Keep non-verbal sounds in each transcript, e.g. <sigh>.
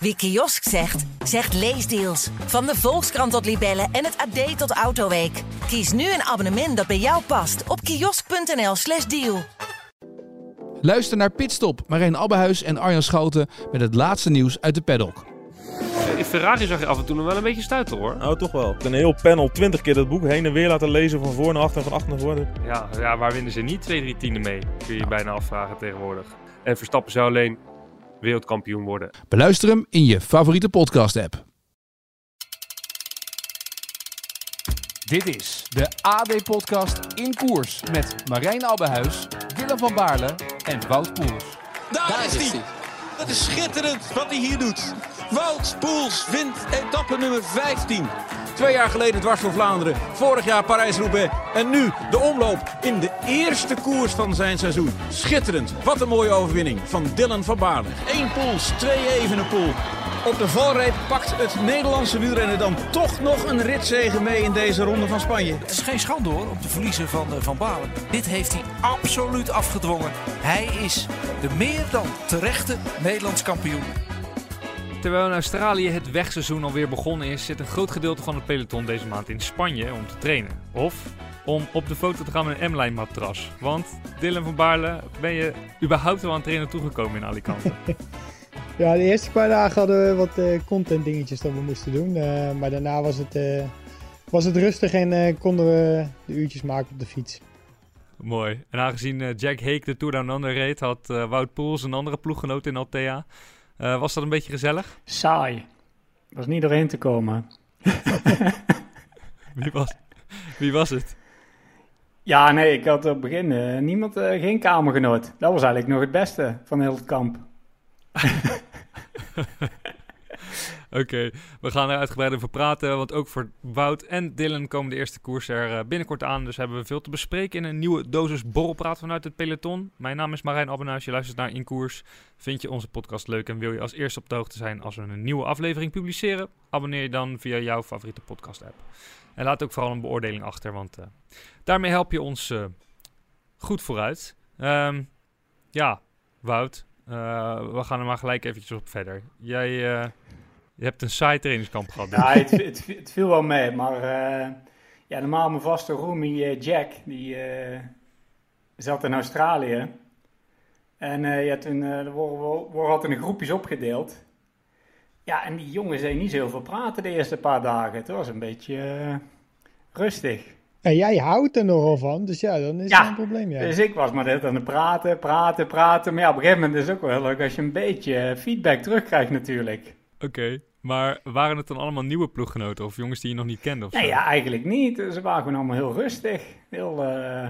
Wie kiosk zegt, zegt leesdeals. Van de Volkskrant tot Libellen en het AD tot Autoweek. Kies nu een abonnement dat bij jou past op kiosk.nl/slash deal. Luister naar Pitstop, Marijn Abbehuis en Arjan Schouten met het laatste nieuws uit de paddock. In Ferrari zag je af en toe nog wel een beetje stuiten hoor. Nou, toch wel. Een heel panel, twintig keer dat boek heen en weer laten lezen van voor naar achter en van achter naar voren. Ja, ja waar winnen ze niet twee, drie tienden mee? Kun je je bijna afvragen tegenwoordig. En Verstappen zou alleen wereldkampioen worden. Beluister hem in je favoriete podcast-app. Dit is de AD-podcast In Koers met Marijn Abbehuis, Willem van Baarle en Wout Poels. Daar, is hij. Dat is schitterend wat hij hier doet. Wout Poels wint etappe nummer 15. Twee jaar geleden dwars voor Vlaanderen. Vorig jaar Parijs-Roubaix. En nu de omloop in de eerste koers van zijn seizoen. Schitterend. Wat een mooie overwinning van Dylan van Baarle. Eén Poels, twee Evenepoel. Op de valreep pakt het Nederlandse wielrennen dan toch nog een ritzegen mee in deze ronde van Spanje. Het is geen schande hoor om te verliezen van eh, Van Balen. Dit heeft hij absoluut afgedwongen. Hij is de meer dan terechte Nederlands kampioen. Terwijl in Australië het wegseizoen alweer begonnen is, zit een groot gedeelte van het peloton deze maand in Spanje om te trainen. Of om op de foto te gaan met een M-line matras. Want Dylan van Baarle, ben je überhaupt wel aan het trainen toegekomen in Alicante? <laughs> Ja, de eerste paar dagen hadden we wat eh, content dingetjes dat we moesten doen. eh, maar daarna was het, eh, was het rustig en konden we de uurtjes maken op de fiets. Mooi. En aangezien Jack Hake de Tour Down Under reed, had Wout Poels een andere ploeggenoot in Altea. Eh, was dat een beetje gezellig? Saai. Was niet doorheen te komen. <laughs> Wie was, wie was het? Ja, nee, ik had op het begin eh, niemand, eh, geen kamergenoot. Dat was eigenlijk nog het beste van heel het kamp. <laughs> <laughs> Oké, we gaan er uitgebreid over praten, want ook voor Wout en Dylan komen de eerste koers er eh, binnenkort aan. Dus hebben we veel te bespreken in een nieuwe dosis borrelpraat vanuit het peloton. Mijn naam is Marijn Abbenhuis, je luistert naar In Koers. Vind je onze podcast leuk en wil je als eerste op de hoogte zijn als we een nieuwe aflevering publiceren? Abonneer je dan via jouw favoriete podcast app. En laat ook vooral een beoordeling achter, want eh, daarmee help je ons eh, goed vooruit. Ehm, ja, Wout, we gaan er maar gelijk eventjes op verder. Jij... je hebt een saai trainingskamp gehad. Ja, het, het, het viel wel mee, maar eh, ja, normaal mijn vaste roomie eh, Jack, die eh, zat in Australië. En eh, ja, toen eh, er worden, worden altijd in groepjes opgedeeld. Ja, en die jongens deden niet zo heel veel praten de eerste paar dagen. Het was een beetje rustig. En jij houdt er nogal van, dus ja, dan is Ja, het een probleem. Ja. Dus ik was maar net aan het praten, praten, praten. Maar ja, op een gegeven moment is het ook wel heel leuk als je een beetje feedback terugkrijgt natuurlijk. Oké, maar waren het dan allemaal nieuwe ploeggenoten of jongens die je nog niet kende? Of Nee, zo? ja, eigenlijk niet. Ze waren gewoon allemaal heel rustig. Heel, eh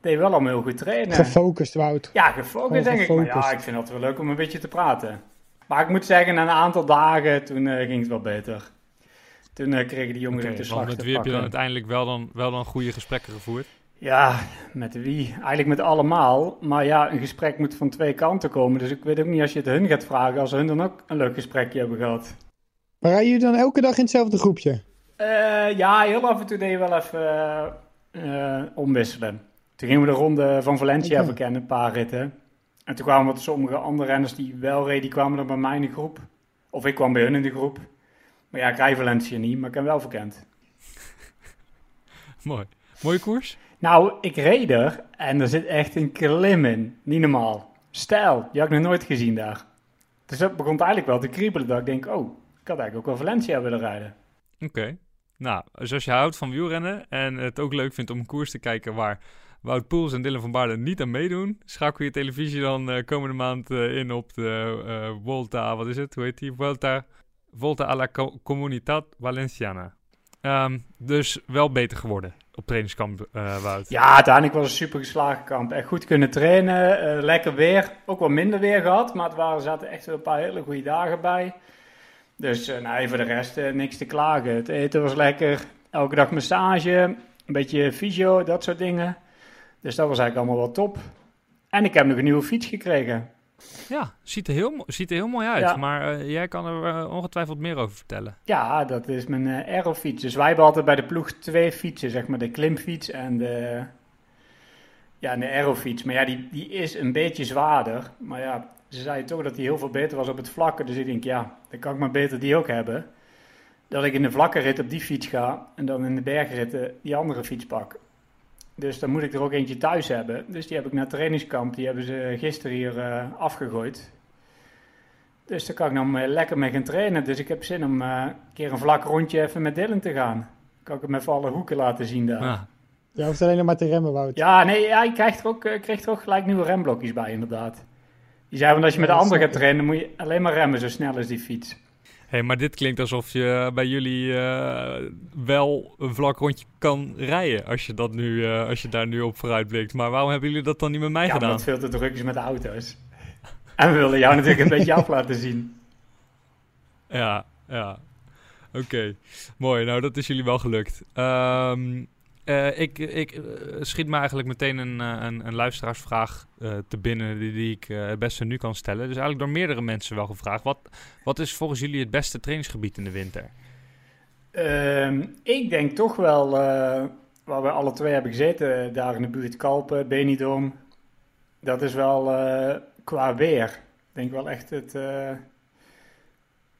deed wel allemaal heel goed trainen. Gefocust, Wout. ja, gefocust denk ik. Maar ja, ik vind het wel leuk om een beetje te praten. Maar ik moet zeggen, na een aantal dagen, toen eh, ging het wel beter. Toen eh, kregen die ook de slag met wie heb je dan uiteindelijk wel dan, wel dan goede gesprekken gevoerd? Ja, met wie? Eigenlijk met allemaal. Maar ja, een gesprek moet van twee kanten komen. Dus ik weet ook niet als je het hun gaat vragen, als hun dan ook een leuk gesprekje hebben gehad. Maar rijden jullie dan elke dag in hetzelfde groepje? Eh, ja, heel af en toe deed je wel even eh, eh, omwisselen. Toen gingen we de ronde van Valencia Oké. verkennen, een paar ritten. En toen kwamen wat sommige andere renners die wel reden, die kwamen dan bij mij in de groep. Of ik kwam bij hun in de groep. Maar ja, ik rij Valencia niet, maar ik heb hem wel verkend. <laughs> Mooi. Mooie koers? Nou, ik reed er en er zit echt een klim in. Niet normaal. Stijl, die had ik nog nooit gezien daar. Dus dat begon eigenlijk wel te kriebelen. Dat ik denk, oh, ik had eigenlijk ook wel Valencia willen rijden. Oké. Nou, dus als je houdt van wielrennen en het ook leuk vindt om een koers te kijken waar Wout Poels en Dylan van Baarle niet aan meedoen, schakel je televisie dan eh, komende maand eh, in op de eh, Volta, wat is het? Hoe heet die? Volta, Volta a la Co- Comunidad Valenciana. Ehm, dus wel beter geworden op trainingskamp, Wout. Ja, uiteindelijk was een super geslagen kamp. Echt goed kunnen trainen, eh, lekker weer. Ook wel minder weer gehad, maar het waren, zaten echt wel een paar hele goede dagen bij. Dus nee, voor de rest niks te klagen. Het eten was lekker, elke dag massage, een beetje fysio, dat soort dingen. Dus dat was eigenlijk allemaal wel top. En ik heb nog een nieuwe fiets gekregen. Ja, ziet er heel, ziet er heel mooi uit. Ja. Maar eh, jij kan er eh, ongetwijfeld meer over vertellen. Ja, dat is mijn eh aerofiets. Dus wij hebben altijd bij de ploeg twee fietsen, zeg maar de klimfiets en de, ja, en de aerofiets. Maar ja, die, die is een beetje zwaarder. Maar ja, ze zei toch dat hij heel veel beter was op het vlakke. Dus ik denk, ja, dan kan ik maar beter die ook hebben. Dat ik in de vlakke rit op die fiets ga en dan in de bergritten die andere fiets pak. Dus dan moet ik er ook eentje thuis hebben. Dus die heb ik naar het trainingskamp, die hebben ze gisteren hier uh, afgegooid. Dus daar kan ik dan lekker mee gaan trainen. Dus ik heb zin om uh, een keer een vlak rondje even met Dylan te gaan. Dan kan ik hem even alle hoeken laten zien daar. Ja. Je hoeft alleen nog maar te remmen, Wout. Ja, nee, ja, je krijgt er ook, uh, krijgt er ook gelijk nieuwe remblokjes bij, inderdaad. Die zei, want als je met de andere gaat trainen, moet je alleen maar remmen zo snel als die fiets. Hey, maar dit klinkt alsof je bij jullie uh, wel een vlak rondje kan rijden. Als je, dat nu, uh, als je daar nu op vooruit blikt. Maar waarom hebben jullie dat dan niet met mij ja, gedaan? Ja, omdat veel te druk is met de auto's. En we willen jou natuurlijk een <laughs> beetje af laten zien. Ja, ja. Oké, okay. mooi. Nou, dat is jullie wel gelukt. Um, uh, ik, ik uh, schiet me eigenlijk meteen een, een, een luisteraarsvraag uh, te binnen die, die ik het beste nu kan stellen. Dus eigenlijk door meerdere mensen wel gevraagd. Wat, wat is volgens jullie het beste trainingsgebied in de winter? Uh, ik denk toch wel, waar we alle twee hebben gezeten, daar in de buurt Kalpen, Benidorm. Dat is wel qua weer, ik denk wel echt het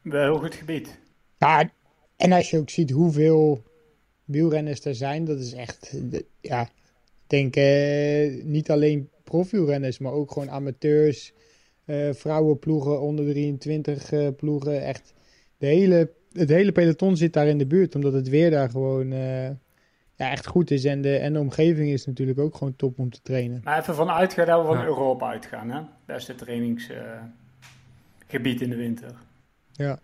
wel heel goed gebied. Ja, en als je ook ziet hoeveel wielrenners er zijn, dat is echt, ja, ik denk eh, niet alleen profielrenners, maar ook gewoon amateurs, uh, vrouwenploegen, onder 23 uh, ploegen. Echt, de hele, het hele peloton zit daar in de buurt, omdat het weer daar gewoon ja, echt goed is. En de, en de omgeving is natuurlijk ook gewoon top om te trainen. Maar even vanuit gaan dat we van ja. Europa uitgaan, hè? Beste trainingsgebied in de winter. Ja.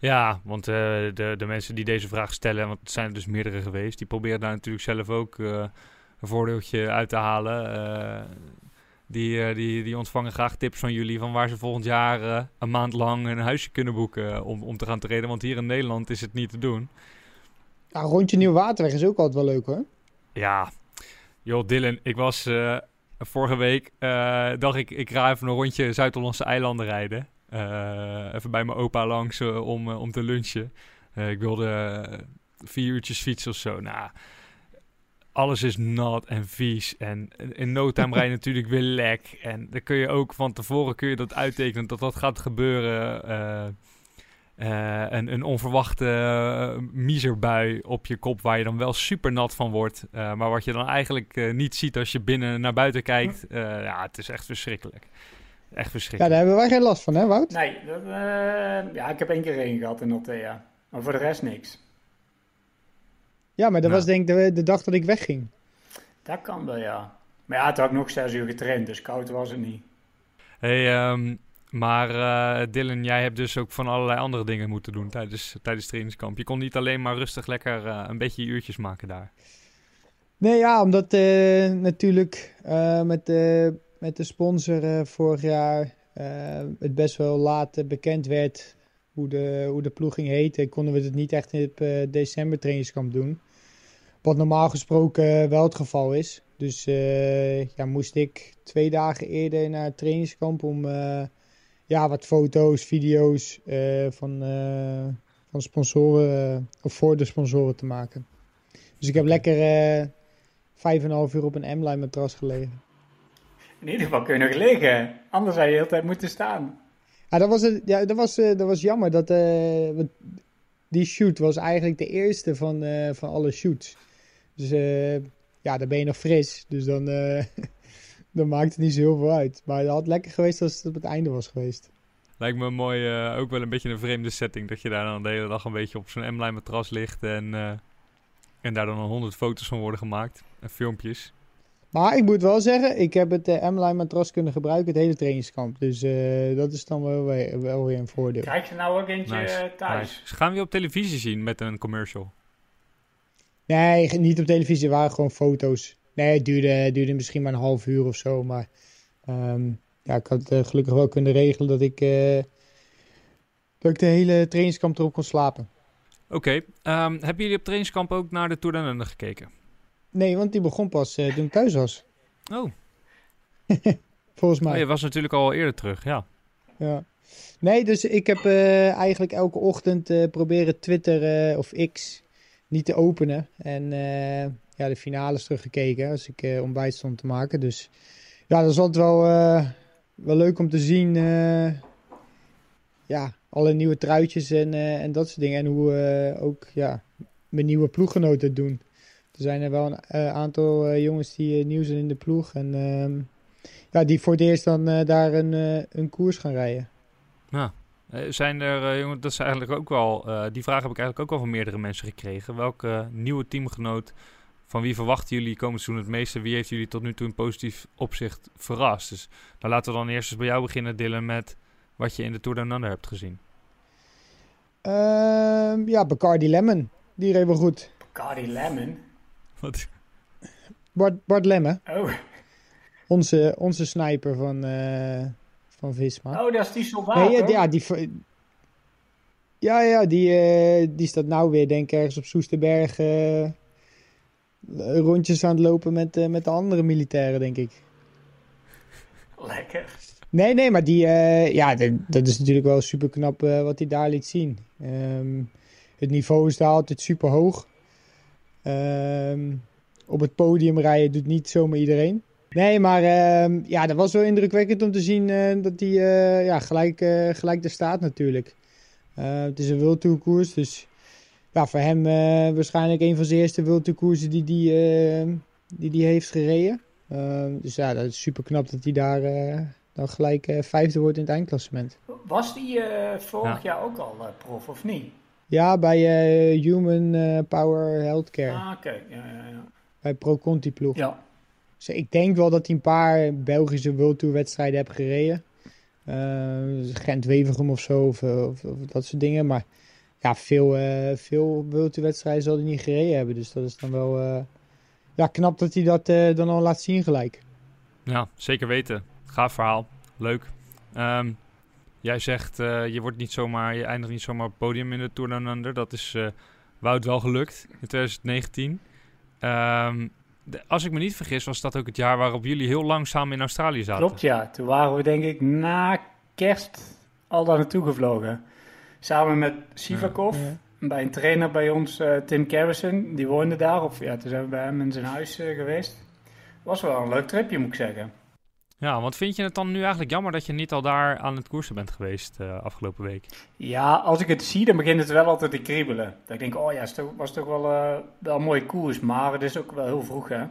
Ja, want uh, de, de mensen die deze vraag stellen, want het zijn er dus meerdere geweest, die proberen daar natuurlijk zelf ook uh, een voordeeltje uit te halen. Uh, die, die, die ontvangen graag tips van jullie van waar ze volgend jaar een maand lang een huisje kunnen boeken om, om te gaan treden. Want hier in Nederland is het niet te doen. Ja, rondje Nieuw-Waterweg is ook altijd wel leuk hoor. Ja, joh Dylan, ik was vorige week, dacht ik, ik ga even een rondje Zuid-Hollandse eilanden rijden. Uh, even bij mijn opa langs uh, om, uh, om te lunchen. ik wilde vier uurtjes fietsen of zo. Nou, alles is nat en vies. En in no time rij je <laughs> natuurlijk weer lek. En dan kun je ook van tevoren kun je dat uittekenen dat dat gaat gebeuren. een, een onverwachte miserbui op je kop waar je dan wel super nat van wordt. maar wat je dan eigenlijk niet ziet als je binnen naar buiten kijkt. ja, het is echt verschrikkelijk. Echt verschrikkelijk. Ja, daar hebben wij geen last van, hè Wout? Nee, dat, uh, ja, ik heb één keer regen gehad in Altea. Maar voor de rest niks. Ja, maar dat nou. was denk ik de, de, dag dat ik wegging. Dat kan wel, ja. Maar ja, toen had ik nog zes uur getraind, dus koud was het niet. hey, um, maar uh, Dylan, jij hebt dus ook van allerlei andere dingen moeten doen tijdens, tijdens trainingskamp. Je kon niet alleen maar rustig lekker uh, een beetje uurtjes maken daar. Nee, ja, omdat natuurlijk met de met de sponsor uh, vorig jaar uh, het best wel laat bekend werd hoe de, hoe de ploeging heette, konden we het niet echt in het uh, december trainingskamp doen. Wat normaal gesproken wel het geval is. Dus ja, moest ik twee dagen eerder naar het trainingskamp om ja, wat foto's, video's van, van sponsoren of voor de sponsoren te maken. Dus ik heb lekker vijf en een half uur op een M-line matras gelegen. In ieder geval kun je nog liggen. Anders zou je de hele tijd moeten staan. Ja, dat was, het, ja, dat was, uh, dat was jammer. Dat, uh, die shoot was eigenlijk de eerste van, uh, van alle shoots. Dus ja, dan ben je nog fris. Dus dan, <laughs> dan maakt het niet zo heel veel uit. Maar het had lekker geweest als het op het einde was geweest. Lijkt me mooi, ook wel een beetje een vreemde setting. Dat je daar dan de hele dag een beetje op zo'n M-line matras ligt. En, en daar dan honderd foto's van worden gemaakt. En filmpjes. Maar ik moet wel zeggen, ik heb het uh, M-Line matras kunnen gebruiken het hele trainingskamp. Dus uh, dat is dan wel weer, wel weer een voordeel. Krijg je nou ook eentje nice. Eh, thuis? Nice. Gaan we je op televisie zien met een commercial? Nee, niet op televisie. Het waren gewoon foto's. Nee, het duurde, duurde misschien maar een half uur of zo. Maar um, ja, ik had uh, gelukkig wel kunnen regelen dat ik, dat ik de hele trainingskamp erop kon slapen. Oké. Okay. Um, hebben jullie op trainingskamp ook naar de Tour de gekeken? Nee, want die begon pas uh, toen ik thuis was. Oh. <laughs> Volgens mij. Oh, je was natuurlijk al eerder terug, ja. Ja. Nee, dus ik heb uh, eigenlijk elke ochtend uh, proberen Twitter of X niet te openen. En ja, de finales teruggekeken als ik ontbijt stond te maken. Dus ja, dat is altijd wel wel leuk om te zien. eh, ja, alle nieuwe truitjes en, eh, en dat soort dingen. En hoe eh, ook ja, mijn nieuwe ploeggenoten het doen. Er zijn er wel een eh, aantal eh, jongens die eh, nieuw zijn in de ploeg. En ehm, ja, die voor het eerst dan eh, daar een, eh, een koers gaan rijden. Eh, zijn er, jongen, dat is eigenlijk ook wel, eh, die vraag heb ik eigenlijk ook wel van meerdere mensen gekregen. Welke nieuwe teamgenoot, van wie verwachten jullie komend seizoen het meeste? Wie heeft jullie tot nu toe in positief opzicht verrast? Dus nou, laten we dan eerst eens bij jou beginnen, Dylan, met wat je in de Tour Down hebt gezien. Ehm, ja, Bacardi Lemon. Die reed wel goed. Cardi Lemon. Wat, Bart, Bart Lemme, Oh. onze, onze sniper van, eh, van Visma. oh, dat is die soldaat, Nee, ja, die- ja, ja, ja die, eh, die staat nou weer, denk ik, ergens op Soesterberg eh, rondjes aan het lopen met, eh, met de andere militairen, denk ik. Lekker. Nee, nee, maar die, eh, ja, dat, dat is natuurlijk wel super knap wat hij daar liet zien. Ehm, het niveau is daar altijd super hoog. Ehm, op het podium rijden doet niet zomaar iedereen. Nee, maar ehm, ja, dat was wel indrukwekkend om te zien eh, dat hij eh, ja, gelijk, eh, gelijk er staat natuurlijk. Eh, het is een World Tour koers, dus ja, voor hem eh, waarschijnlijk een van zijn eerste World Tour koersen die die, eh, die, die heeft gereden. Ehm, dus ja, dat is super knap dat hij daar eh, dan gelijk eh, vijfde wordt in het eindklassement. Was die eh, vorig Ja. jaar ook al eh, prof, of niet? Ja, bij eh, Human eh, Power Healthcare, Ah, oké. Ja, ja, ja. bij Pro Conti ploeg. ja. Dus ik denk wel dat hij een paar Belgische World Tour wedstrijden heeft gereden. Eh, Gent-Wevergem of zo, of, of, of dat soort dingen. Maar ja, veel, eh, veel World Tour wedstrijden zal hij niet gereden hebben. Dus dat is dan wel eh, ja, knap dat hij dat dan al laat zien gelijk. ja, zeker weten. Gaaf verhaal. Leuk. Ehm, jij zegt, eh, je, wordt niet zomaar, je eindigt niet zomaar op het podium in de Tour Down Under. Dat is eh, Wout wel gelukt in 2019. Ehm, de- als ik me niet vergis, was dat ook het jaar waarop jullie heel langzaam in Australië zaten. Klopt, ja. Toen waren we denk ik na kerst al daar naartoe gevlogen. Samen met Sivakov. Ja. Bij een trainer bij ons, eh, Tim Carrison. Die woonde daar. Of ja, toen zijn we bij hem in zijn huis eh, geweest. Was wel een leuk tripje, moet ik zeggen. Ja, want vind je het dan nu eigenlijk jammer dat je niet al daar aan het koersen bent geweest eh, afgelopen week? Ja, als ik het zie, dan begint het wel altijd te kriebelen. Dat ik denk, oh ja, het was toch, wel, eh, wel een mooie koers. Maar het is ook wel heel vroeg, hè.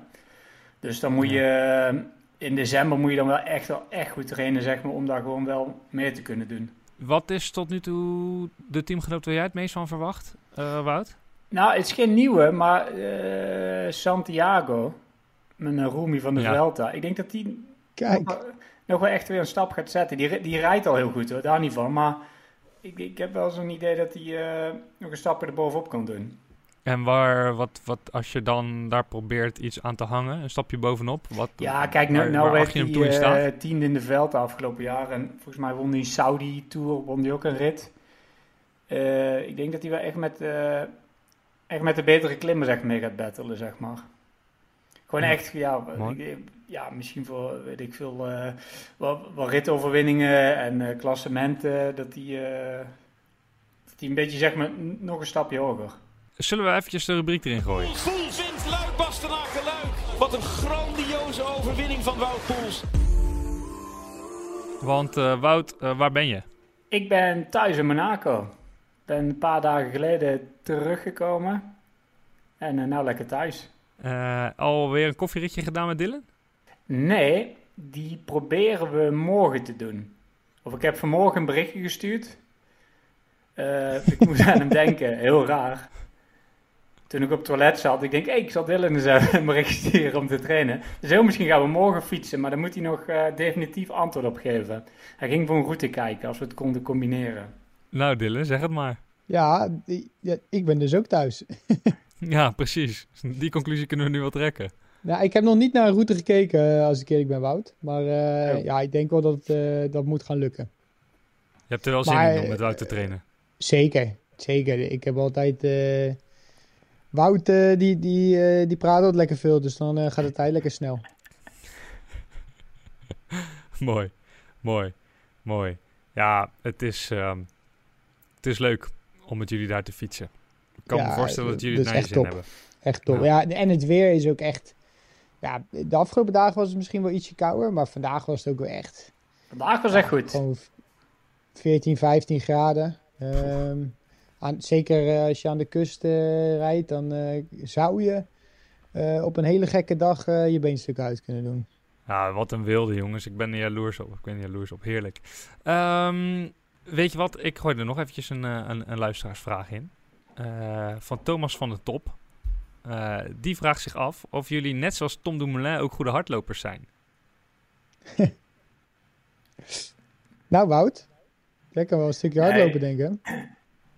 Dus dan moet je... eh, In december moet je dan wel echt, wel echt goed trainen, zeg maar, om daar gewoon wel mee te kunnen doen. Wat is tot nu toe de teamgenoot waar jij het meest van verwacht, Wout? Nou, het is geen nieuwe, maar Santiago, mijn uh, roomie van de Ja. Vuelta, ik denk dat die Kijk, nog wel echt weer een stap gaat zetten. Die, die rijdt al heel goed, hoor, daar niet van. Maar ik, ik heb wel zo'n idee dat hij eh, nog een stapje erbovenop kan doen. En waar, wat, wat, als je dan daar probeert iets aan te hangen, een stapje bovenop, wat, Ja, kijk, nu, waar, nou waar werd acht je hem hij toe in staat? eh, tiende in de Vuelta afgelopen jaar. En volgens mij won hij Saudi Tour, won hij ook een rit. Eh, ik denk dat hij wel echt met, eh, echt met de betere klimmers echt mee gaat battelen, zeg maar. Gewoon Ja, echt, ja, ik- ja, misschien voor, weet ik veel, eh wat, wat ritoverwinningen en eh, klassementen, dat hij, eh, dat hij een beetje, zeg maar, nog een stapje hoger. Zullen we eventjes de rubriek erin gooien? Poels wint Luik Bastenaken Luik. Wat een grandioze overwinning van Wout Poels. Want eh, Wout, waar ben je? Ik ben thuis in Monaco. Ik ben een paar dagen geleden teruggekomen. En nou lekker thuis. Eh, alweer een koffieritje gedaan met Dylan? Nee, die proberen we morgen te doen. Of ik heb vanmorgen een berichtje gestuurd. Eh, ik moest aan hem <laughs> denken, heel raar. Toen ik op het toilet zat, ik denk, hey, ik zal Dylan eens even een bericht sturen om te trainen. Dus heel misschien gaan we morgen fietsen, maar dan moet hij nog eh, definitief antwoord op geven. Hij ging voor een route kijken, als we het konden combineren. Nou Dylan, zeg het maar. ja, ik ben dus ook thuis. <laughs> Ja, precies. Die conclusie kunnen we nu wel trekken. Nou, ik heb nog niet naar een route gekeken, eh, als ik eerlijk ben, Wout. Maar eh, Oh. ja, ik denk wel dat eh, dat moet gaan lukken. Je hebt er wel zin in om met Wout te trainen. Zeker, zeker. Ik heb altijd... Wout, die, die, die praat altijd lekker veel, dus dan gaat de tijd lekker snel. <laughs> mooi, mooi, mooi. Ja, het is, ehm, het is leuk om met jullie daar te fietsen. Ik kan Ja, me voorstellen dat jullie het is naar je echt zin top. hebben. Echt top. Ja. en het weer is ook echt... Ja, de afgelopen dagen was het misschien wel ietsje kouder, maar vandaag was het ook wel echt... Vandaag was echt goed. Gewoon 14, 15 graden. Ehm, aan, zeker eh, als je aan de kust eh, rijdt, dan eh, zou je eh, op een hele gekke dag eh, je beenstuk uit kunnen doen. Ja, wat een wilde jongens. Ik ben er jaloers op. Ik ben er jaloers op. Heerlijk. Ehm, weet je wat? Ik gooi er nog eventjes een, eh, een, een luisteraarsvraag in. Eh, van Thomas van de Top. Eh, die vraagt zich af of jullie net zoals Tom Dumoulin ook goede hardlopers zijn. <laughs> Nou, Wout, jij kan wel een stukje hardlopen, denk ik. <clears throat>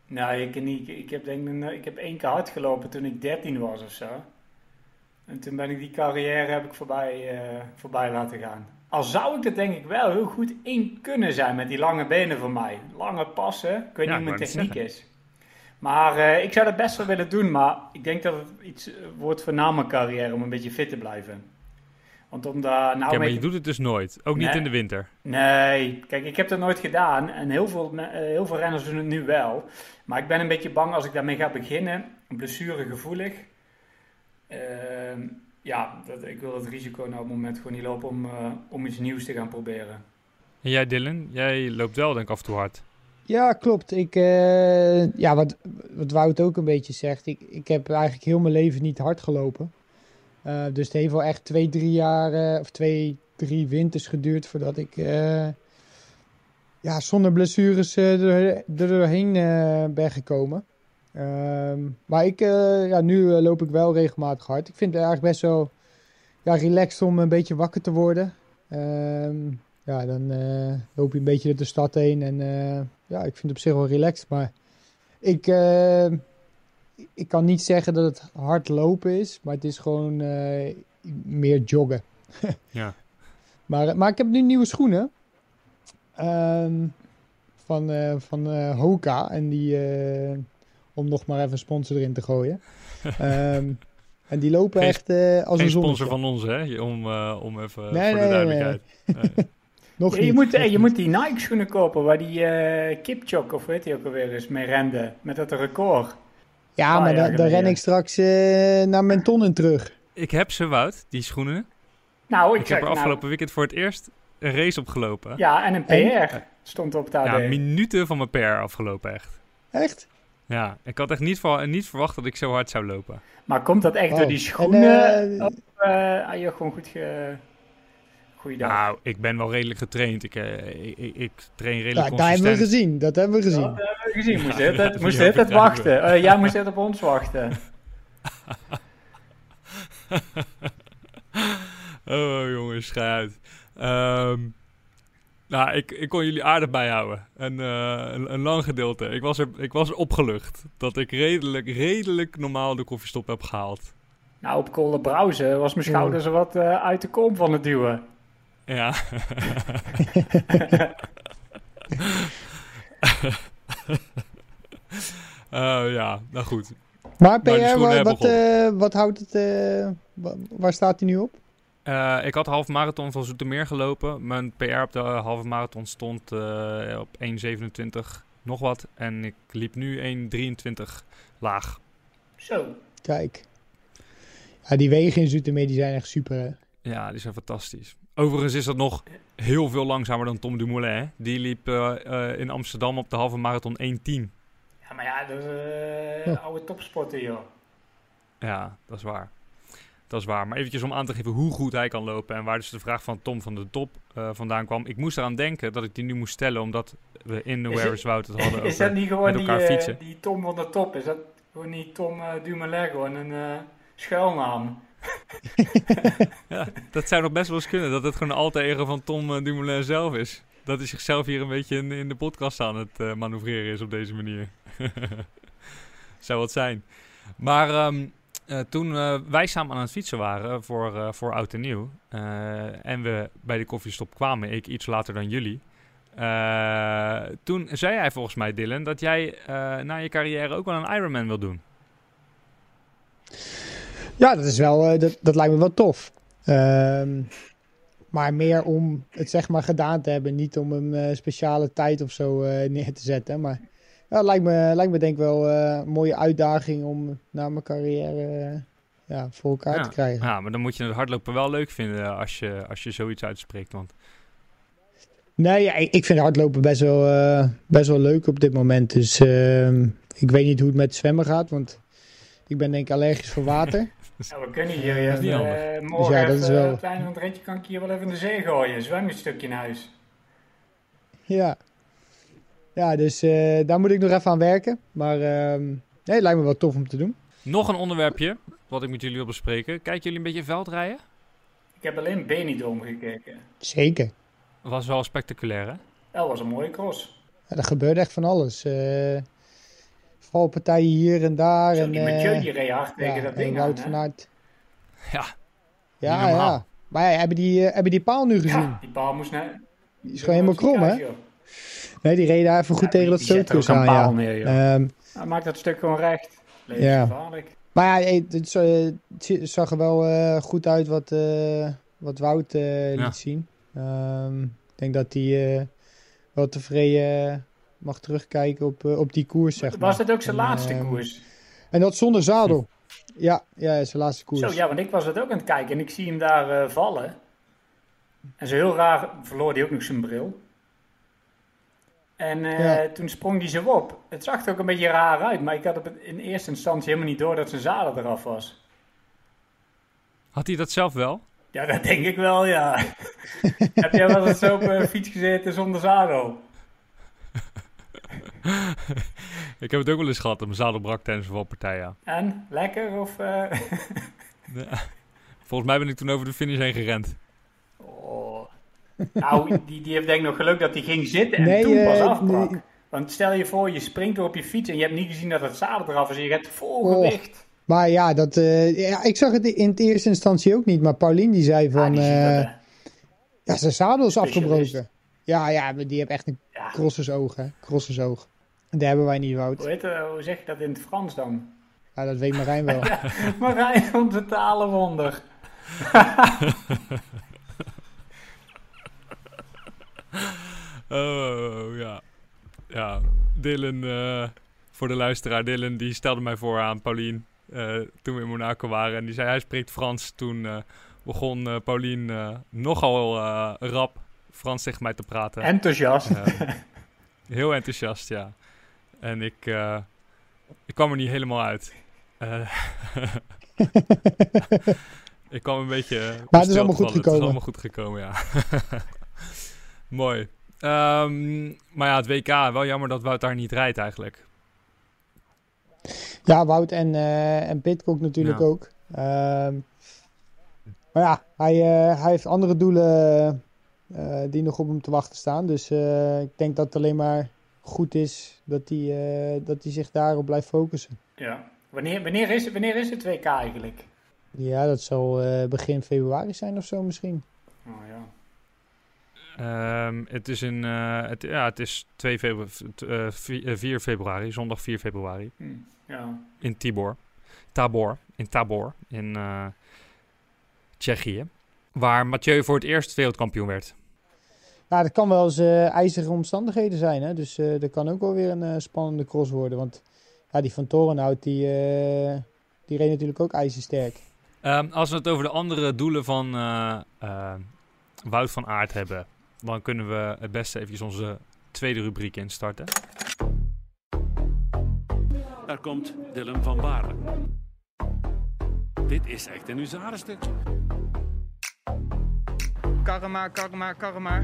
Nou, ik, niet, ik, heb denk, ik- ik heb één keer hard gelopen toen ik 13 was of zo. En toen ben ik die carrière heb ik voorbij, eh, voorbij laten gaan. Al zou ik er denk ik wel heel goed in kunnen zijn met die lange benen van mij. Lange passen, ik weet Ja, niet hoe mijn techniek is. Maar eh, ik zou dat best wel willen doen, maar ik denk dat het iets eh, wordt voor na mijn carrière om een beetje fit te blijven. Want om daar nou Oké, maar je te- doet het dus nooit. Ook niet in de winter. Nee, kijk, ik heb dat nooit gedaan en heel veel, eh, heel veel renners doen het nu wel. Maar ik ben een beetje bang als ik daarmee ga beginnen, blessuregevoelig. Ehm ja, dat, ik wil het risico nou op het moment gewoon niet lopen om, om iets nieuws te gaan proberen. En jij Dylan, jij loopt wel denk ik af en toe hard. Ja, klopt. Ik, eh, ja, wat, wat Wout ook een beetje zegt, ik, ik heb eigenlijk heel mijn leven niet hard gelopen. Eh, dus het heeft wel echt twee, drie jaar, eh, of twee, drie winters geduurd voordat ik ja, zonder blessures er, doorheen ben gekomen. Ehm, maar ik, ja, nu loop ik wel regelmatig hard. Ik vind het eigenlijk best wel ja, relaxed om een beetje wakker te worden. Ehm, ja, dan eh, loop je een beetje door de stad heen en eh, ja, ik vind het op zich wel relaxed. Maar ik, eh, ik kan niet zeggen dat het hard lopen is, maar het is gewoon meer joggen. <laughs> Ja. Maar, maar ik heb nu nieuwe schoenen. Ehm, van van Hoka. En die, om nog maar even een sponsor erin te gooien. <laughs> Ehm, en die lopen Geen- echt eh, als een sponsor van ons, hè? Om, om even Nee, voor nee, de duidelijkheid. Nee. Nog Ja, je, niet. moet, eh, nog je niet. moet die Nike schoenen kopen waar die eh Kipchok, of weet hij ook alweer eens, mee rende. Met dat record. Ja, maar dan ren ik straks eh, naar Menton en terug. Ik heb ze, Wout, die schoenen. Nou, ik, Ik zeg, heb er nou, afgelopen weekend voor het eerst een race opgelopen. Ja, en een En? PR stond op daar. Ja, minuten van mijn PR afgelopen, echt. Echt? Ja, ik had echt niet, ver- niet verwacht dat ik zo hard zou lopen. Maar komt dat echt Oh. door die En, schoenen? eh, of eh had je gewoon goed ge... Goeiedag. Nou, ik ben wel redelijk getraind. Ik, eh, ik, ik, ik train redelijk Ja, dat hebben we consistent. gezien. Dat hebben we gezien. Dat hebben we gezien. Moest Ja, je het, moest het wachten. Eh, jij moest het op ons wachten. <laughs> Oh, jongens, ga uit. Ehm, nou, ik, ik kon jullie aardig bijhouden. Een, eh, een, een lang gedeelte. Ik was, er, ik was opgelucht dat ik redelijk, redelijk normaal de koffiestop heb gehaald. Nou, op Browsen was mijn schouder zo wat eh, uit de kom van het duwen. Ja. Eh, <laughs> ja, nou goed. Maar PR, wa- wat, eh, wat houdt het, eh, wa- waar staat hij nu op? Eh, ik had halve marathon van Zoetermeer gelopen. Mijn PR op de halve marathon stond eh, op 1,27 nog wat. En ik liep nu 1,23 laag. Zo. Kijk. Ja, die wegen in Zoetermeer die zijn echt super, hè? Ja, die zijn fantastisch. Overigens is dat nog heel veel langzamer dan Tom Dumoulin. hè. Die liep eh, eh, in Amsterdam op de halve marathon 1,10. Ja, maar ja, dat is eh, Ja. oude topsporter, joh. Ja, dat is waar. Dat is waar. Maar eventjes om aan te geven hoe goed hij kan lopen. En waar dus de vraag van Tom van de Top vandaan kwam. Ik moest eraan denken dat ik die nu moest stellen. Omdat we in de is Wout het hadden <laughs> Is dat niet gewoon met die, elkaar eh, fietsen. die Tom van de Top? Is dat gewoon niet Tom Dumoulin, gewoon een schuilnaam? <laughs> Ja, dat zou nog best wel eens kunnen. Dat het gewoon een alter ego van Tom eh, Dumoulin zelf is. Dat hij zichzelf hier een beetje in, in de podcast aan het eh, manoeuvreren is op deze manier. <laughs> zou wat zijn. Maar ehm, eh, toen wij samen aan het fietsen waren voor, voor Oud en Nieuw... en we bij de koffiestop kwamen, ik iets later dan jullie... toen zei hij volgens mij, Dylan, dat jij na je carrière ook wel een Ironman wil doen. Ja, dat is wel, eh, dat, dat lijkt me wel tof. Ehm, maar meer om het zeg maar gedaan te hebben, niet om een eh, speciale tijd of zo eh, neer te zetten. Maar ja, lijkt me, lijkt me denk ik wel een mooie uitdaging om na mijn carrière ja, voor elkaar Ja. te krijgen. Ja, maar dan moet je het hardlopen wel leuk vinden als je, als je zoiets uitspreekt. Want Nee, ja, ik, ik vind hardlopen best wel, best wel leuk op dit moment. Dus ehm, ik weet niet hoe het met zwemmen gaat, want ik ben denk ik allergisch voor water. Ja, we kunnen hier Dat is niet eh, morgen Dus ja, dat is even, wel- van het ritje kan ik hier wel even in de zee gooien. Zwem een stukje in huis. ja. Ja, dus eh, daar moet ik nog even aan werken. Maar ehm, nee, het lijkt me wel tof om te doen. Nog een onderwerpje wat ik met jullie wil bespreken. Kijken jullie een beetje veldrijden? Ik heb alleen Benidorm gekeken. Zeker. Was wel spectaculair, hè? Dat was een mooie cross. Ja, er gebeurt echt van alles. eh valpartijen hier en daar. Zo, en, die eh, Mathieu die reed hard tegen ja, dat en ding Wout aan, van hè? Aert. Ja, Ja, ja. Maar ja, hebben die, eh, hebben die paal nu gezien? Ja, die paal moest naar... Die is gewoon helemaal krom, hè? Nee, die reden daar even goed Ja, tegen die- dat er stootkus een aan, ja. paal neer, joh. Ehm, Hij maakt dat stuk gewoon recht. Ja. Levensgevaarlijk. maar ja, het, eh, het zag er wel eh, goed uit wat, eh, wat Wout eh, liet Ja. zien. Ehm, ik denk dat hij eh, wel tevreden mag terugkijken op, eh, op die koers, zeg maar. Was het ook zijn En, laatste ehm, koers? En dat zonder zadel. Ja, ja, zijn laatste koers. Zo, ja, want ik was het ook aan het kijken en ik zie hem daar eh, vallen. En zo heel raar verloor hij ook nog zijn bril. En eh, Ja. toen sprong hij zo op. Het zag er ook een beetje raar uit, maar ik had op het, in eerste instantie helemaal niet door dat zijn zadel eraf was. had hij dat zelf wel? Ja, dat denk ik wel, ja. <laughs> Heb jij wel eens zo op een fiets gezeten zonder zadel? <laughs> ik heb het ook wel eens gehad dat mijn zadel brak tijdens een valpartij, ja. En? Lekker? Of, eh, <laughs> Volgens mij ben ik toen over de finish heen gerend. Oh. Nou, die, die heeft denk ik nog geluk dat hij ging zitten en Nee, toen eh, pas afbrak. nee. Want stel je voor, je springt weer op je fiets en je hebt niet gezien dat het zadel eraf is en je hebt vol Oh. gewicht. Maar ja, dat, eh, ja, ik zag het in het eerste instantie ook niet. Maar Paulien die zei Ah, van... die eh, ja, zijn zadel is Specialist. afgebroken. Ja, ja, maar die heeft echt een Ja. crossersoog, hè. Crossersoog. En daar hebben wij niet, Wout. Hoe, heet, hoe zeg je dat in het Frans dan? Ja, dat weet Marijn wel. <laughs> Marijn, onze talenwonder. <laughs> Oh, ja. Ja, Dylan, eh, voor de luisteraar, Dylan die stelde mij voor aan Paulien eh, toen we in Monaco waren. En die zei, hij spreekt Frans. Toen eh, begon eh Paulien eh, nogal eh, rap Frans tegen mij te praten. Enthousiast. Eh, heel enthousiast, ja. En ik, eh, ik kwam er niet helemaal uit. Eh, <laughs> ik kwam een beetje. Maar het is allemaal goed vallen. Het is gekomen. allemaal goed gekomen, ja. <laughs> Mooi. Ehm, maar ja, het WK, wel jammer dat Wout daar niet rijdt eigenlijk. Ja, Wout en, eh en Pitcock natuurlijk Ja. ook. Ehm, maar ja, hij, hij heeft andere doelen eh, die nog op hem te wachten staan. Dus eh, ik denk dat het alleen maar goed is dat hij, eh, dat hij zich daarop blijft focussen. Ja. Wanneer, wanneer, is, wanneer is het WK eigenlijk? Ja, dat zal eh, begin februari zijn of zo misschien. Oh ja. Ehm, het is in, eh, het, ja, het is 2 februari, eh, 4 februari, zondag 4 februari. Hm. ja. in Tibor. Tabor. In Tabor. In eh, Tsjechië. Waar Mathieu voor het eerst wereldkampioen werd. Ja, dat kan wel eens eh, ijzige omstandigheden zijn. Hè? Dus eh dat kan ook wel weer een eh, spannende cross worden. Want ja, die van Torenhout, die, eh, die reed natuurlijk ook ijzersterk. Ehm, als we het over de andere doelen van Wout van Aert hebben, dan kunnen we het beste even onze tweede rubriek instarten. Daar komt Dylan van Baarle. Dit is echt een Karma, karma, karma.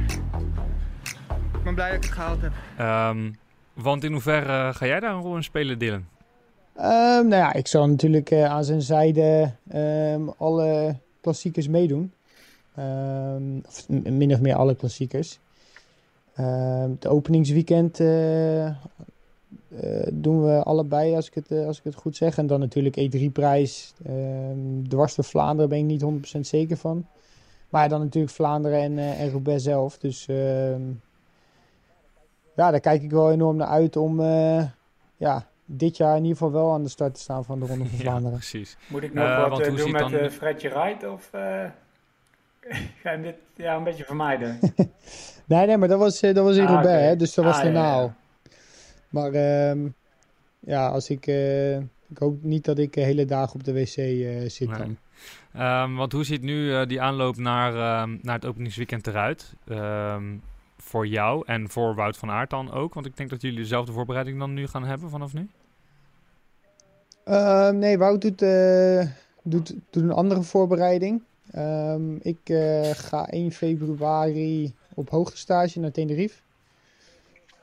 Ik ben blij dat ik het gehaald heb. Ehm, want in hoeverre ga jij daar een rol in spelen, Dylan? Ehm, nou ja, ik zal natuurlijk eh, aan zijn zijde ehm, alle klassiekers meedoen. Ehm, of min of meer alle klassiekers. Ehm het openingsweekend eh, eh, doen we allebei, als ik, het, als ik het goed zeg. En dan natuurlijk E3-prijs. Ehm dwars door Vlaanderen ben ik niet 100% zeker van. Maar dan natuurlijk Vlaanderen en, eh en Roubaix zelf. Dus ehm, ja, daar kijk ik wel enorm naar uit om eh, ja, dit jaar in ieder geval wel aan de start te staan van de Ronde van <laughs> Ja, Vlaanderen. precies. Moet ik nog Eh, wat want hoe doen met dan- Fredje Wright of eh, <laughs> ga je dit ja, een beetje vermijden? <laughs> Nee, nee, maar dat was, eh, dat was in Ah, Roubaix, hè, dus dat was Ah, daarna ja, ja. al. Maar ehm, ja, als ik, eh, ik hoop niet dat ik de hele dagen op de wc eh, zit Nee. dan. Ehm, want hoe ziet nu eh, die aanloop naar, ehm, naar het openingsweekend eruit? Ehm, voor jou en voor Wout van Aert dan ook? Want ik denk dat jullie dezelfde voorbereiding dan nu gaan hebben vanaf nu. Nee, Wout doet, eh, doet, doet een andere voorbereiding. Ik eh, ga 1 februari op hoogtestage naar Tenerife.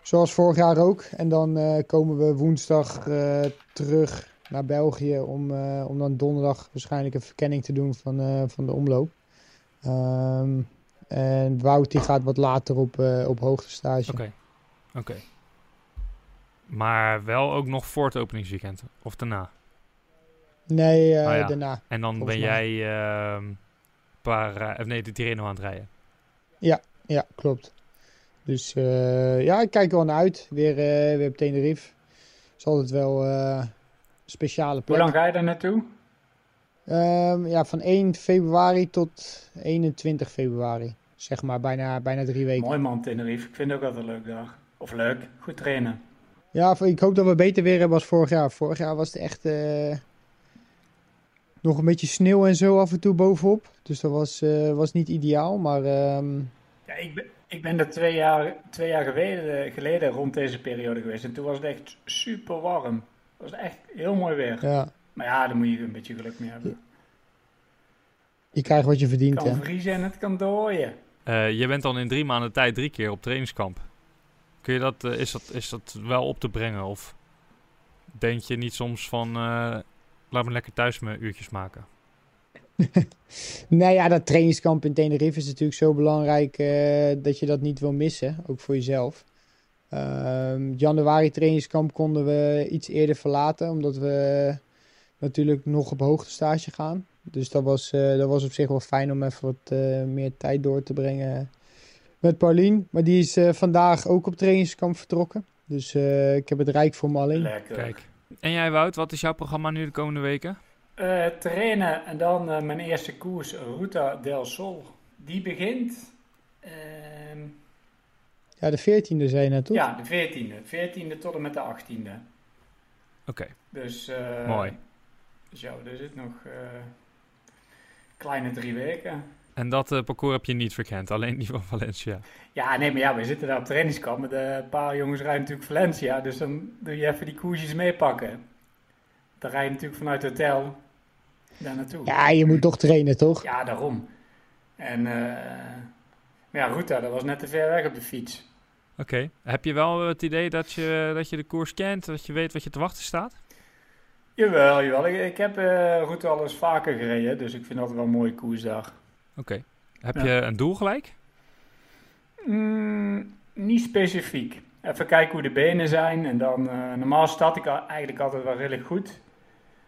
Zoals vorig jaar ook. En dan komen we woensdag terug naar België om, eh, om dan donderdag waarschijnlijk een verkenning te doen van, eh, van de omloop. Ehm, en Wout die gaat wat later op, eh op hoogtestage. Oké. Oké. Maar wel ook nog voor het openingsweekend. Of daarna. Nee, Ah ja. daarna. En dan ben mij. jij ehm paar, of nee, de Tirreno aan het rijden. Ja, ja, klopt. Dus ja, ik kijk er wel naar uit. Weer, weer op Tenerife. is altijd wel speciale Hoe plek. lang ga je daar naartoe? Ehm, ja, van 1 februari tot 21 februari. Zeg maar bijna, bijna drie weken. Mooi man, Tenerife. Ik vind het ook altijd een leuk dag. Of leuk, goed trainen. Ja, ik hoop dat we beter weer hebben als vorig jaar. Vorig jaar was het echt eh, nog een beetje sneeuw en zo af en toe bovenop. Dus dat was, eh, was niet ideaal. Maar ehm, Ja, ik ben, ik ben er twee jaar, twee jaar geleden, geleden rond deze periode geweest. En toen was het echt super warm. Het was echt heel mooi weer. ja, Maar ja, daar moet je een beetje geluk mee hebben. je krijgt wat je Het verdient. kan Hè? vriezen en het kan dooien. Eh, je bent dan in drie maanden tijd drie keer op trainingskamp. Kun je dat, eh, is, dat, is dat wel op te brengen? Of denk je niet soms van, eh, laat me lekker thuis mijn uurtjes maken? <laughs> Nou ja, dat trainingskamp in Tenerife is natuurlijk zo belangrijk eh, dat je dat niet wil missen, ook voor jezelf. Ehm, januari trainingskamp konden we iets eerder verlaten, omdat we natuurlijk nog op hoogtestage gaan. Dus dat was, eh, dat was op zich wel fijn om even wat eh, meer tijd door te brengen met Paulien. Maar die is eh, vandaag ook op trainingskamp vertrokken. Dus eh, ik heb het rijk voor me alleen. Lekker. Kijk. En jij Wout, wat is jouw programma nu de komende weken? Eh, trainen en dan eh, mijn eerste koers, Ruta del Sol. Die begint... ehm, Ja, de 14e zei je net, toch? ja, de 14e. 14e tot en met de 18e. Oké, Dus, eh, mooi. Dus ja, er zit nog eh, kleine drie weken. En dat eh, parcours heb je niet verkend, alleen die van Valencia. Ja, nee, maar ja, we zitten daar op trainingskamp. Met een paar jongens rijden natuurlijk Valencia. Dus dan doe je even die koersjes meepakken. Dan rij je natuurlijk vanuit het hotel daar naartoe. Ja, je moet toch trainen, toch? Ja, daarom. En eh, maar ja, Ruta, dat was net te ver weg op de fiets. Oké, heb je wel het idee dat je, dat je de koers kent, dat je weet wat je te wachten staat? Jawel, jawel. Ik, ik heb eh Ruta al eens vaker gereden, dus ik vind dat wel een mooie koersdag. Oké. Heb Ja. je een doel gelijk? Mm, niet specifiek. Even kijken hoe de benen zijn. En dan, eh, normaal start ik eigenlijk altijd wel redelijk goed.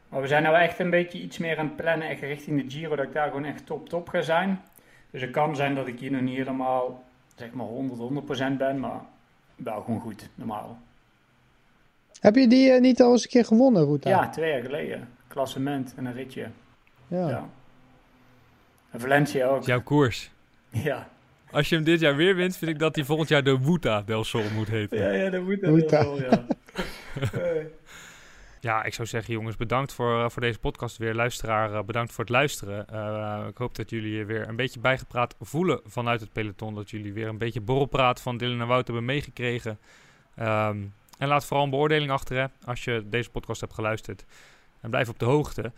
Maar we zijn nou echt een beetje iets meer aan het plannen, echt richting de Giro, dat ik daar gewoon echt top top ga zijn. Dus het kan zijn dat ik hier nog niet helemaal, zeg maar 100, 100% ben, maar wel gewoon goed, normaal. Heb je die eh, niet al eens een keer gewonnen, Ruta? Ja, twee jaar geleden. Klassement en een ritje. Ja. Ja. En Valencia ook. Jouw koers. <laughs> Ja. Als je hem dit jaar weer wint, vind ik dat hij volgend jaar de Wuta del Sol moet heten. Ja, ja, dat moet dat Ruta. wel, ja. <laughs> Ja, ik zou zeggen, jongens, bedankt voor, eh, voor deze podcast weer. Luisteraar, eh, bedankt voor het luisteren. Eh, ik hoop dat jullie je weer een beetje bijgepraat voelen vanuit het peloton. Dat jullie weer een beetje borrelpraat van Dylan en Wout hebben meegekregen. Ehm, en laat vooral een beoordeling achter hè, als je deze podcast hebt geluisterd. En blijf op de hoogte.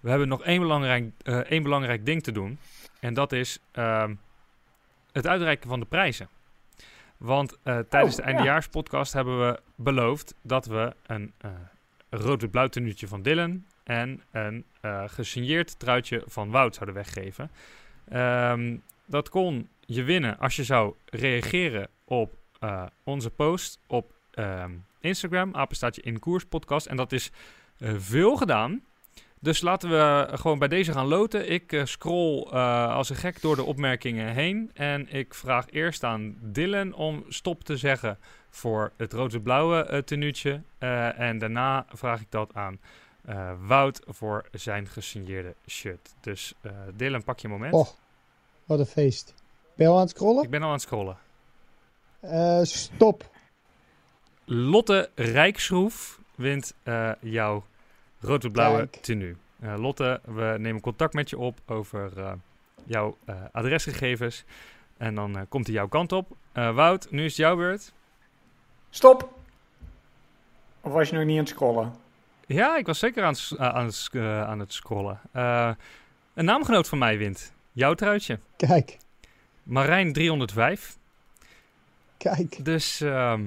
We hebben nog één belangrijk, één belangrijk ding te doen. En dat is ehm, het uitreiken van de prijzen. Want tijdens Oh, de ja. eindejaarspodcast hebben we beloofd dat we een rood-wit-blauw tenuutje van Dylan en een eh, gesigneerd truitje van Wout zouden weggeven. Ehm, dat kon je winnen als je zou reageren op eh, onze post op ehm, Instagram, apenstaatje in koers podcast. En dat is eh, veel gedaan. Dus laten we gewoon bij deze gaan loten. Ik eh, scroll als een gek door de opmerkingen heen. En ik vraag eerst aan Dylan om stop te zeggen voor het rood-blauwe eh tenuutje. Eh, en daarna vraag ik dat aan eh, Wout voor zijn gesigneerde shirt. Dus Dylan, pak je moment. Oh, wat een feest. Ben je al aan het scrollen? Ik ben al aan het scrollen. Stop. Lotte Rijksroef wint jouw rood-blauwe tenue. Lotte, we nemen contact met je op over jouw adresgegevens. En dan komt hij jouw kant op. Wout, nu is het jouw beurt. Stop! Of was je nog niet aan het scrollen? Ja, ik was zeker aan, eh, aan, eh, aan het scrollen. Eh, een naamgenoot van mij wint. Jouw truitje. Kijk, Marijn 305. kijk. Dus ehm,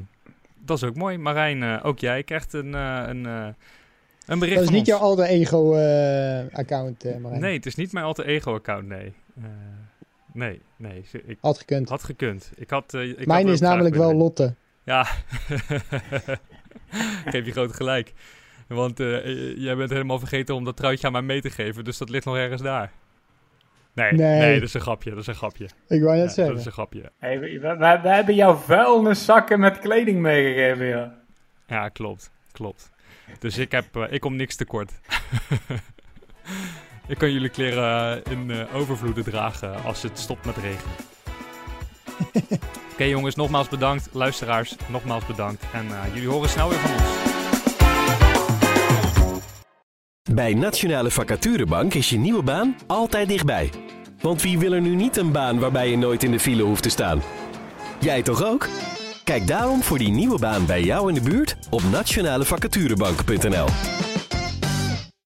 dat is ook mooi. Marijn, eh, ook jij krijgt een, eh, een, eh, een bericht Dat is van niet ons. jouw alter ego eh, account, eh Marijn. Nee, het is niet mijn alter ego account, nee. Eh, nee, nee. Ik Had gekund. had gekund. Ik had, ik had Mijn is namelijk wel. Lotte. Ja, <laughs> ik geef je groot gelijk. Want eh, eh, jij bent helemaal vergeten om dat truitje aan mij mee te geven, dus dat ligt nog ergens daar. Nee, nee, Nee. dat is een grapje, dat is een grapje. Ik wou net Ja, dat zeggen. is een grapje. Hey, we, we, we- hebben jou vuilniszakken met kleding meegegeven, ja. Ja, klopt, klopt. Dus ik, heb, eh, ik kom niks tekort. <laughs> ik kan jullie kleren in eh, overvloeden dragen als het stopt met regenen. <laughs> Oké jongens, nogmaals bedankt. Luisteraars, nogmaals bedankt. En eh, jullie horen snel weer van ons. Bij Nationale Vacaturebank is je nieuwe baan altijd dichtbij. Want wie wil er nu niet een baan waarbij je nooit in de file hoeft te staan? Jij toch ook? Kijk daarom voor die nieuwe baan bij jou in de buurt op nationalevacaturebank.nl.